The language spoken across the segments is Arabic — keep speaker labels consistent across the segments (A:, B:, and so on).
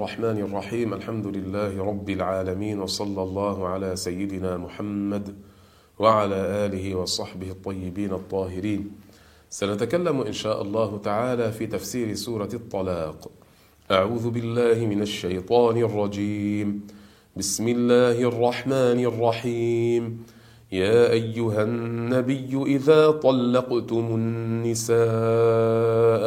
A: الرحمن الرحيم. الحمد لله رب العالمين وصلى الله على سيدنا محمد وعلى آله وصحبه الطيبين الطاهرين. سنتكلم إن شاء الله تعالى في تفسير سورة الطلاق. أعوذ بالله من الشيطان الرجيم. بسم الله الرحمن الرحيم. يا أيها النبي إذا طلقتم النساء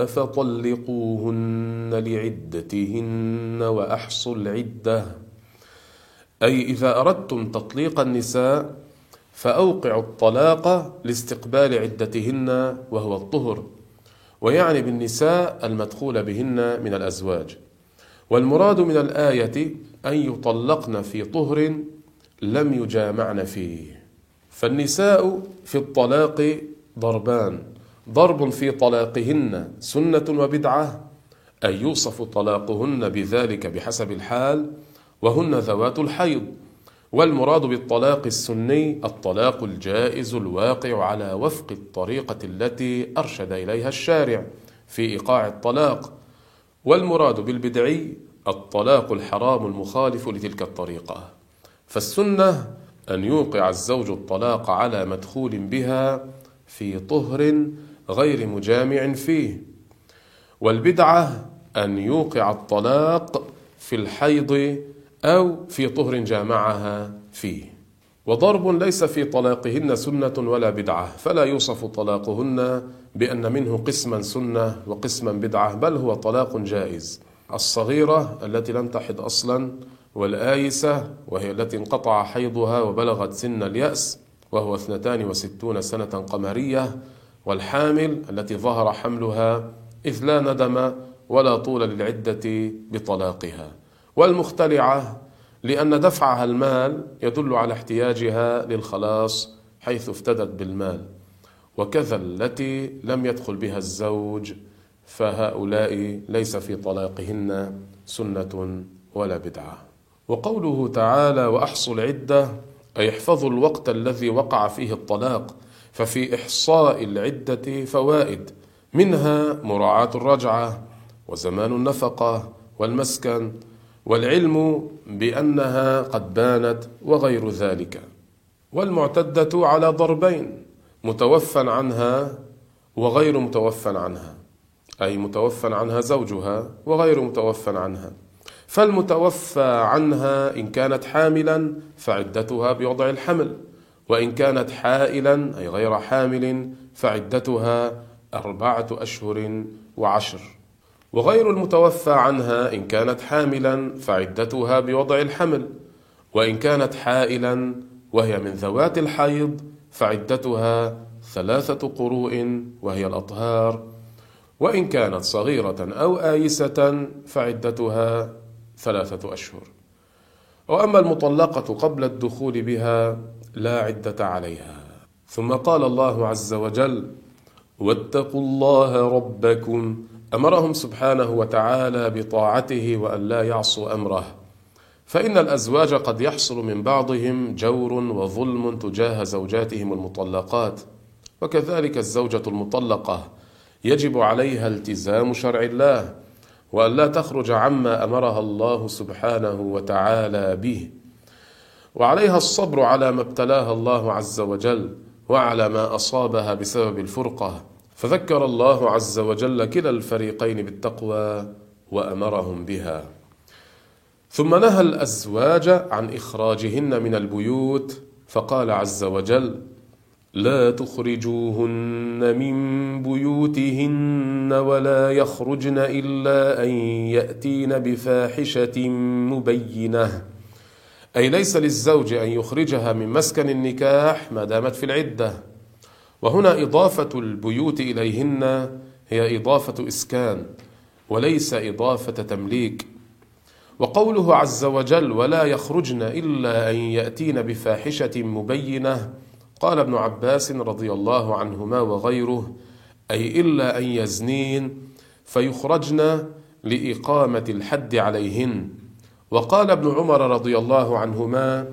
A: فطلقوهن لعدتهن وأحصوا العدة. أي إذا أردتم تطليق النساء فأوقعوا الطلاق لاستقبال عدتهن وهو الطهر ويعني بالنساء المدخول بهن من الأزواج. والمراد من الآية أن يطلقن في طهر لم يجامعن فيه. فالنساء في الطلاق ضربان. ضرب في طلاقهن سنة وبدعة أي يوصف طلاقهن بذلك بحسب الحال وهن ذوات الحيض. والمراد بالطلاق السني الطلاق الجائز الواقع على وفق الطريقة التي أرشد إليها الشارع في إيقاع الطلاق. والمراد بالبدعي الطلاق الحرام المخالف لتلك الطريقة. فالسنة أن يوقع الزوج الطلاق على مدخول بها في طهر غير مجامع فيه. والبدعة أن يوقع الطلاق في الحيض أو في طهر جامعها فيه. وضرب ليس في طلاقهن سنة ولا بدعة فلا يوصف طلاقهن بأن منه قسما سنة وقسما بدعة بل هو طلاق جائز. الصغيرة التي لم تحد أصلا والآيسة وهي التي انقطع حيضها وبلغت سن اليأس وهو اثنتان وستون سنة قمرية والحامل التي ظهر حملها إذ لا ندم ولا طول للعدة بطلاقها. والمختلعة لأن دفعها المال يدل على احتياجها للخلاص حيث افتدت بالمال. وكذا التي لم يدخل بها الزوج فهؤلاء ليس في طلاقهن سنة ولا بدعة. وقوله تعالى وأحصوا العدة أي احفظوا الوقت الذي وقع فيه الطلاق ففي إحصاء العدة فوائد منها مراعاة الرجعة وزمان النفقة والمسكن والعلم بأنها قد بانت وغير ذلك. والمعتدة على ضربين متوفى عنها وغير متوفى عنها أي متوفى عنها زوجها وغير متوفى عنها. فالمتوفى عنها إن كانت حاملا فعدتها بوضع الحمل وإن كانت حائلا أي غير حامل فعدتها أربعة أشهر وعشر. وغير المتوفى عنها إن كانت حاملا فعدتها بوضع الحمل وإن كانت حائلا وهي من ذوات الحيض فعدتها ثلاثة قروء وهي الأطهار وإن كانت صغيرة أو آيسة فعدتها ثلاثة أشهر. وأما المطلقة قبل الدخول بها لا عدة عليها. ثم قال الله عز وجل واتقوا الله ربكم. أمرهم سبحانه وتعالى بطاعته وأن لا يعصوا أمره. فإن الأزواج قد يحصل من بعضهم جور وظلم تجاه زوجاتهم المطلقات. وكذلك الزوجة المطلقة يجب عليها التزام شرع الله. وأن لا تخرج عما أمرها الله سبحانه وتعالى به. وعليها الصبر على ما ابتلاها الله عز وجل وعلى ما أصابها بسبب الفرقة. فذكر الله عز وجل كلا الفريقين بالتقوى وأمرهم بها. ثم نهى الأزواج عن إخراجهن من البيوت. فقال عز وجل لا تخرجوهن من بيوتهن ولا يخرجن إلا أن يأتين بفاحشة مبينة. أي ليس للزوج أن يخرجها من مسكن النكاح ما دامت في العدة. وهنا إضافة البيوت إليهن هي إضافة إسكان وليس إضافة تمليك. وقوله عز وجل ولا يخرجن إلا أن يأتين بفاحشة مبينة قال ابن عباس رضي الله عنهما وغيره أي إلا أن يزنين فيخرجن لإقامة الحد عليهن. وقال ابن عمر رضي الله عنهما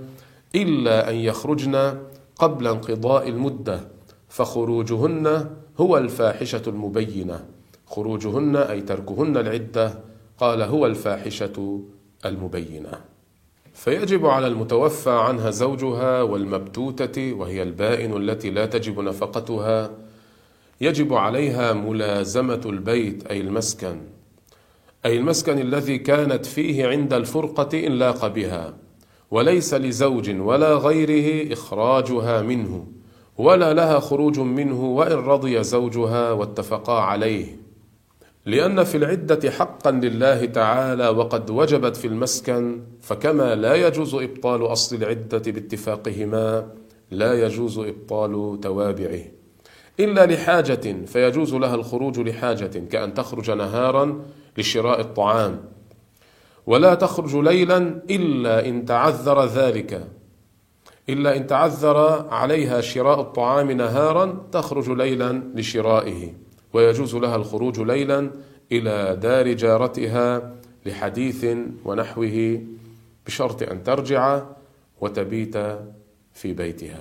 A: إلا أن يخرجن قبل انقضاء المدة فخروجهن هو الفاحشة المبينة. خروجهن أي تركهن العدة قال هو الفاحشة المبينة. فيجب على المتوفى عنها زوجها والمبتوتة وهي البائن التي لا تجب نفقتها. يجب عليها ملازمة البيت أي المسكن. أي المسكن الذي كانت فيه عند الفرقة إن لاق بها. وليس لزوج ولا غيره إخراجها منه ولا لها خروج منه وإن رضي زوجها واتفقا عليه. لأن في العدة حقا لله تعالى وقد وجبت في المسكن فكما لا يجوز إبطال أصل العدة باتفاقهما لا يجوز إبطال توابعه. إلا لحاجة فيجوز لها الخروج لحاجة كأن تخرج نهارا لشراء الطعام. ولا تخرج ليلا إلا إن تعذر ذلك. إلا إن تعذر عليها شراء الطعام نهارا تخرج ليلا لشرائه. ويجوز لها الخروج ليلا إلى دار جارتها لحديث ونحوه بشرط أن ترجع وتبيت في بيتها.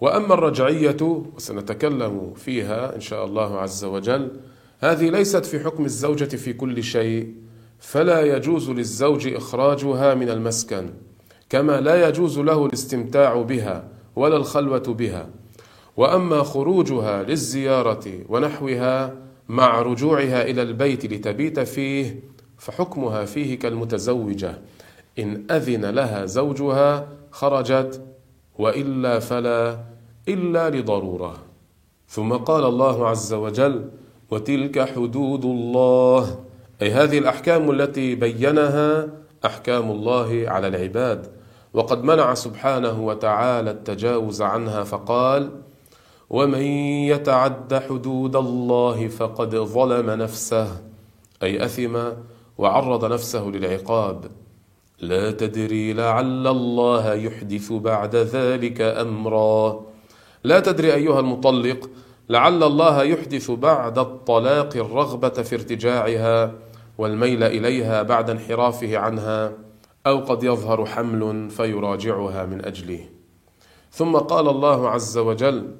A: وأما الرجعية وسنتكلم فيها إن شاء الله عز وجل هذه ليست في حكم الزوجة في كل شيء فلا يجوز للزوج إخراجها من المسكن كما لا يجوز له الاستمتاع بها ولا الخلوة بها. وأما خروجها للزيارة ونحوها مع رجوعها إلى البيت لتبيت فيه فحكمها فيه كالمتزوجة. إن أذن لها زوجها خرجت وإلا فلا إلا لضرورة. ثم قال الله عز وجل وتلك حدود الله. أي هذه الأحكام التي بينها أحكام الله على العباد. وقد منع سبحانه وتعالى التجاوز عنها فقال ومن يتعد حدود الله فقد ظلم نفسه أي أثم وعرض نفسه للعقاب. لا تدري لعل الله يحدث بعد ذلك أمرا. لا تدري أيها المطلق لعل الله يحدث بعد الطلاق الرغبة في ارتجاعها والميل إليها بعد انحرافه عنها أو قد يظهر حمل فيراجعها من أجله. ثم قال الله عز وجل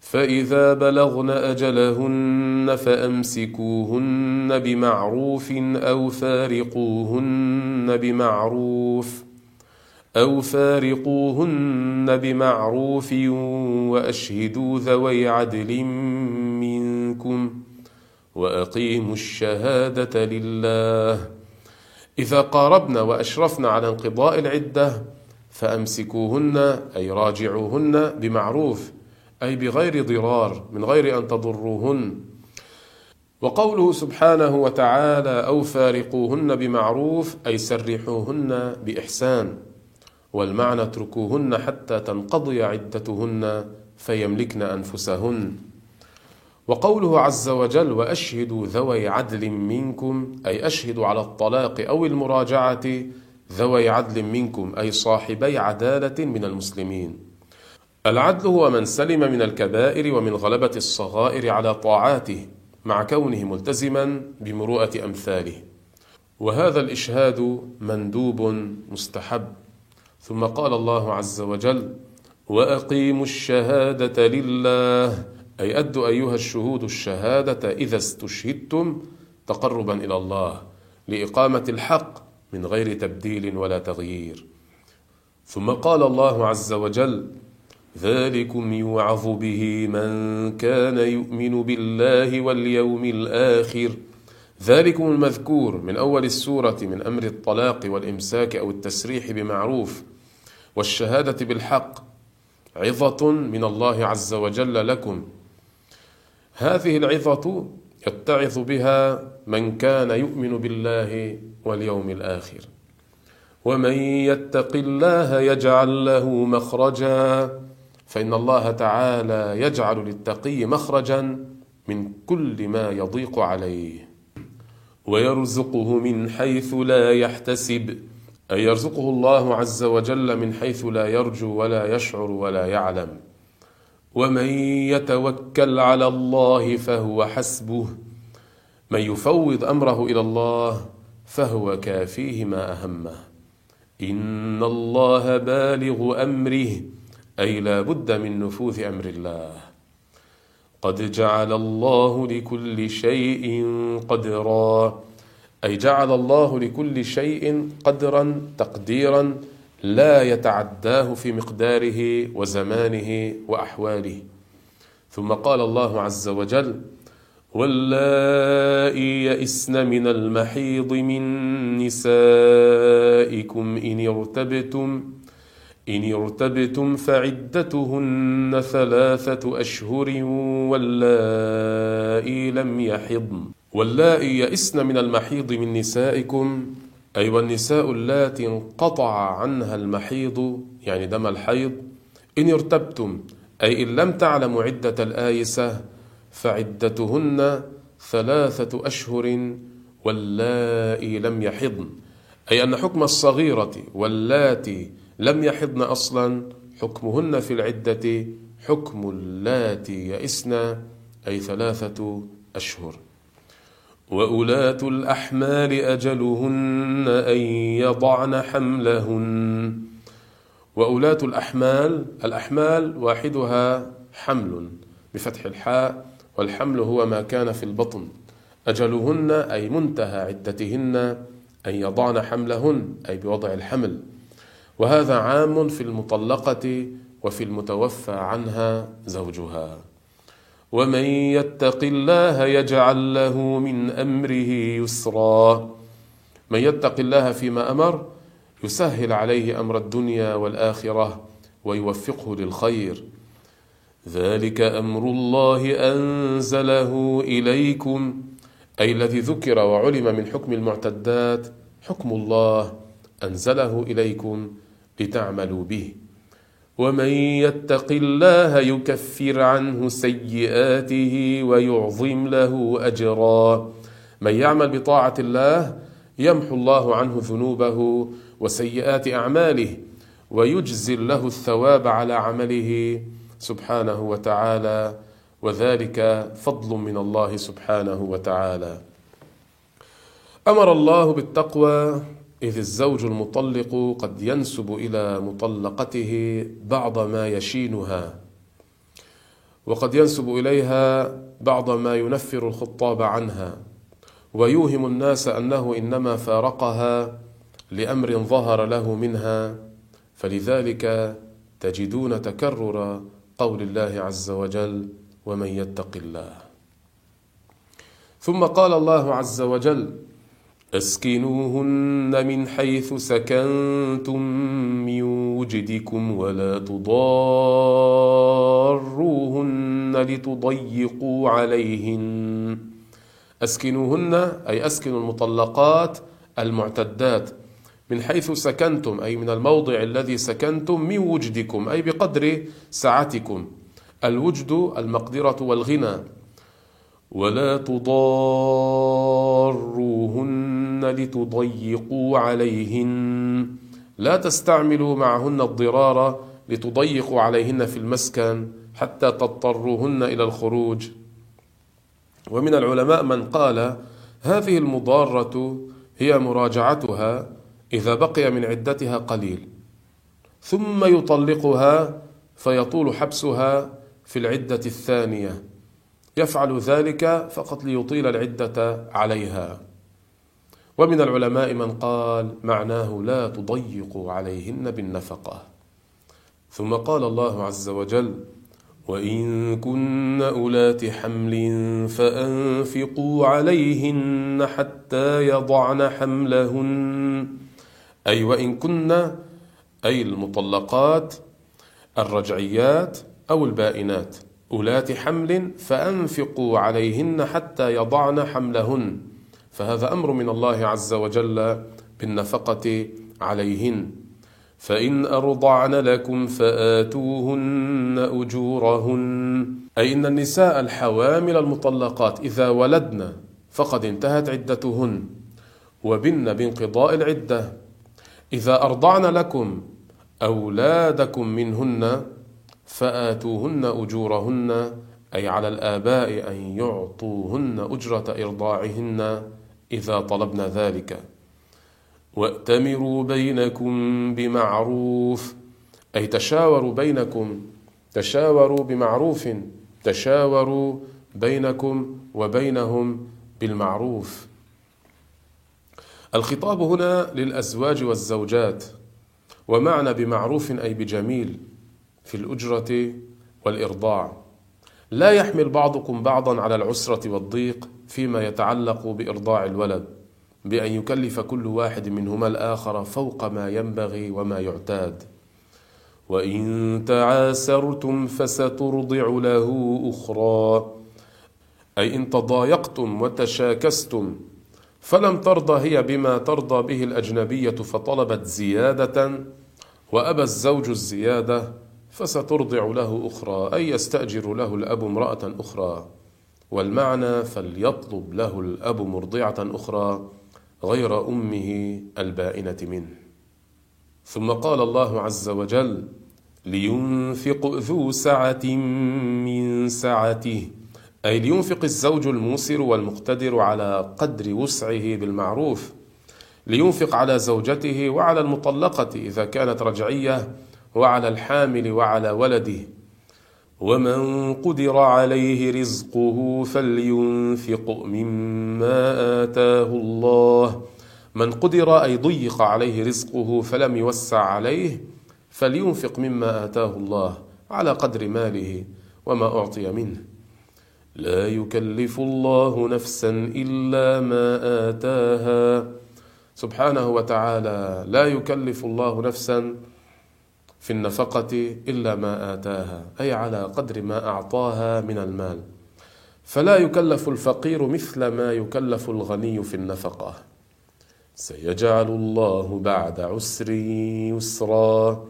A: فإذا بلغن أجلهن فأمسكوهن بمعروف أو فارقوهن بمعروف أو فارقوهن بمعروف وأشهدوا ذوي عدل منكم وأقيموا الشهادة لله. إذا قاربنا وأشرفنا على انقضاء العدة فأمسكوهن أي راجعوهن بمعروف. أي بغير ضرار من غير أن تضروهن. وقوله سبحانه وتعالى أو فارقوهن بمعروف أي سرحوهن بإحسان. والمعنى اتركوهن حتى تنقضي عدتهن فيملكن أنفسهن. وقوله عز وجل وأشهدوا ذوي عدل منكم أي أشهدوا على الطلاق أو المراجعة ذوي عدل منكم أي صاحبي عدالة من المسلمين. العدل هو من سلم من الكبائر ومن غلبة الصغائر على طاعاته مع كونه ملتزما بمروءة أمثاله. وهذا الإشهاد مندوب مستحب. ثم قال الله عز وجل وأقيموا الشهادة لله. أي أدوا أيها الشهود الشهادة إذا استشهدتم تقربا إلى الله لإقامة الحق من غير تبديل ولا تغيير. ثم قال الله عز وجل ذلكم يوعظ به من كان يؤمن بالله واليوم الآخر. ذلكم المذكور من أول السورة من أمر الطلاق والإمساك أو التسريح بمعروف والشهادة بالحق عظة من الله عز وجل لكم. هذه العظة يتعظ بها من كان يؤمن بالله واليوم الآخر. ومن يتق الله يجعل له مخرجا. فإن الله تعالى يجعل للتقي مخرجا من كل ما يضيق عليه. ويرزقه من حيث لا يحتسب. أي يرزقه الله عز وجل من حيث لا يرجو ولا يشعر ولا يعلم. ومن يتوكل على الله فهو حسبه. من يفوض أمره إلى الله فهو كافيه ما أهمه. إن الله بالغ أمره. أي لا بد من نفوذ أمر الله. قد جعل الله لكل شيء قدرا. أي جعل الله لكل شيء قدرا تقديرا لا يتعداه في مقداره وزمانه وأحواله. ثم قال الله عز وجل واللائي يئسن من المحيض من نسائكم إن ارتبتم إن ارتبتم فعدتهن ثلاثة أشهر واللائي لم يحضن. واللائي يئسن من المحيض من نسائكم. أي والنساء اللاتي انقطع عنها المحيض يعني دم الحيض إن ارتبتم أي إن لم تعلموا عدة الآيسة فعدتهن ثلاثة أشهر واللائي لم يحضن. أي أن حكم الصغيرة واللاتي لم يحضن أصلا حكمهن في العدة حكم اللاتي يئسن أي ثلاثة أشهر. وأولاة الأحمال أجلهن أن يضعن حملهن. وأولاة الأحمال الأحمال واحدها حمل بفتح الحاء والحمل هو ما كان في البطن. أجلهن أي منتهى عدتهن أن يضعن حملهن أي بوضع الحمل. وهذا عام في المطلقة وفي المتوفى عنها زوجها. ومن يتق الله يجعل له من أمره يسرا. من يتق الله فيما أمر يسهل عليه أمر الدنيا والآخرة ويوفقه للخير. ذلك أمر الله أنزله إليكم أي الذي ذكر وعلم من حكم المعتدات. حكم الله أنزله إليكم لتعملوا به. ومن يتق الله يكفر عنه سيئاته ويعظم له أجرا. من يعمل بطاعة الله يمحو الله عنه ذنوبه وسيئات أعماله ويجزل له الثواب على عمله سبحانه وتعالى. وذلك فضل من الله سبحانه وتعالى. أمر الله بالتقوى إذ الزوج المطلق قد ينسب إلى مطلقته بعض ما يشينها وقد ينسب إليها بعض ما ينفر الخطاب عنها ويوهم الناس أنه إنما فارقها لأمر ظهر له منها فلذلك تجدون تكرر قول الله عز وجل ومن يتق الله ثم قال الله عز وجل أسكنوهن من حيث سكنتم من وجدكم ولا تضاروهن لتضيقوا عليهن. أسكنوهن أي أسكنوا المطلقات المعتدات من حيث سكنتم أي من الموضع الذي سكنتم من وجدكم أي بقدر سعتكم الوجد المقدرة والغنى. ولا تضاروهن لتضيقوا عليهن. لا تستعملوا معهن الضرار لتضيقوا عليهن في المسكن حتى تضطروهن إلى الخروج. ومن العلماء من قال هذه المضارة هي مراجعتها إذا بقي من عدتها قليل. ثم يطلقها فيطول حبسها في العدة الثانية. يفعل ذلك فقط ليطيل العدة عليها. ومن العلماء من قال معناه لا تضيقوا عليهن بالنفقة. ثم قال الله عز وجل وإن كن أولات حمل فأنفقوا عليهن حتى يضعن حملهن. أي وإن كن أي المطلقات الرجعيات أو البائنات أولات حمل فأنفقوا عليهن حتى يضعن حملهن. فهذا أمر من الله عز وجل بالنفقة عليهن. فإن أرضعن لكم فآتوهن أجورهن. أي إن النساء الحوامل المطلقات إذا ولدن فقد انتهت عدتهن. وبن بانقضاء العدة. إذا أرضعن لكم أولادكم منهن فآتوهن أجورهن. أي على الآباء أن يعطوهن أجرة إرضاعهن. إذا طلبن ذلك. وأتمروا بينكم بمعروف. أي تشاوروا بينكم تشاوروا بمعروف تشاوروا بينكم وبينهم بالمعروف. الخطاب هنا للأزواج والزوجات ومعنى بمعروف أي بجميل في الأجرة والإرضاع. لا يحمل بعضكم بعضا على العسرة والضيق فيما يتعلق بإرضاع الولد بأن يكلف كل واحد منهما الآخر فوق ما ينبغي وما يعتاد. وإن تعاسرتم فسترضع له أخرى. أي إن تضايقتم وتشاكستم فلم ترضى هي بما ترضى به الأجنبية فطلبت زيادة وأبى الزوج الزيادة فسترضع له أخرى أي يستأجر له الأب امرأة أخرى. والمعنى فليطلب له الأب مرضعة أخرى غير أمه البائنة منه. ثم قال الله عز وجل لينفق ذو سعة من سعته. أي لينفق الزوج الموسر والمقتدر على قدر وسعه بالمعروف. لينفق على زوجته وعلى المطلقة إذا كانت رجعية وعلى الحامل وعلى ولده. ومن قدر عليه رزقه فلينفق مما آتاه الله. من قدر أي ضيق عليه رزقه فلم يوسع عليه فلينفق مما آتاه الله على قدر ماله وما أعطي منه. لا يكلف الله نفسا إلا ما آتاها. سبحانه وتعالى لا يكلف الله نفسا في النفقة إلا ما آتاها أي على قدر ما أعطاها من المال. فلا يكلف الفقير مثل ما يكلف الغني في النفقة. سيجعل الله بعد عسر يسرا.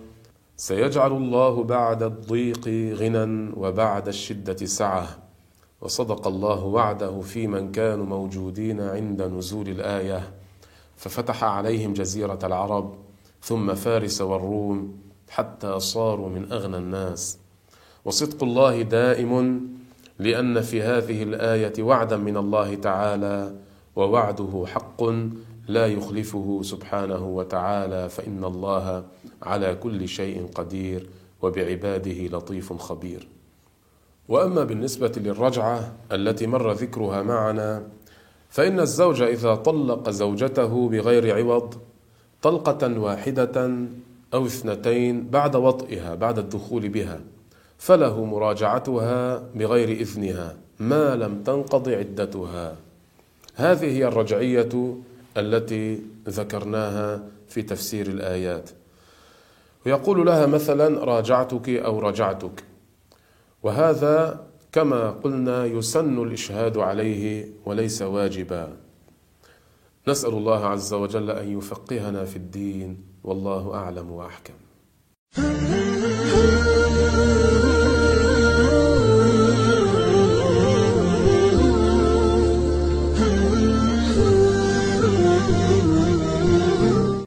A: سيجعل الله بعد الضيق غنى وبعد الشدة سعة. وصدق الله وعده في من كانوا موجودين عند نزول الآية. ففتح عليهم جزيرة العرب ثم فارس والروم. حتى صاروا من أغنى الناس. وصدق الله دائم لأن في هذه الآية وعدا من الله تعالى ووعده حق لا يخلفه سبحانه وتعالى فإن الله على كل شيء قدير وبعباده لطيف خبير. وأما بالنسبة للرجعة التي مر ذكرها معنا فإن الزوج إذا طلق زوجته بغير عوض طلقة واحدة أو اثنتين بعد وطئها بعد الدخول بها فله مراجعتها بغير إذنها ما لم تنقض عدتها. هذه هي الرجعية التي ذكرناها في تفسير الآيات. ويقول لها مثلا راجعتك أو رجعتك وهذا كما قلنا يسن الإشهاد عليه وليس واجبا. نسأل الله عز وجل أن يفقهنا في الدين والله أعلم وأحكم.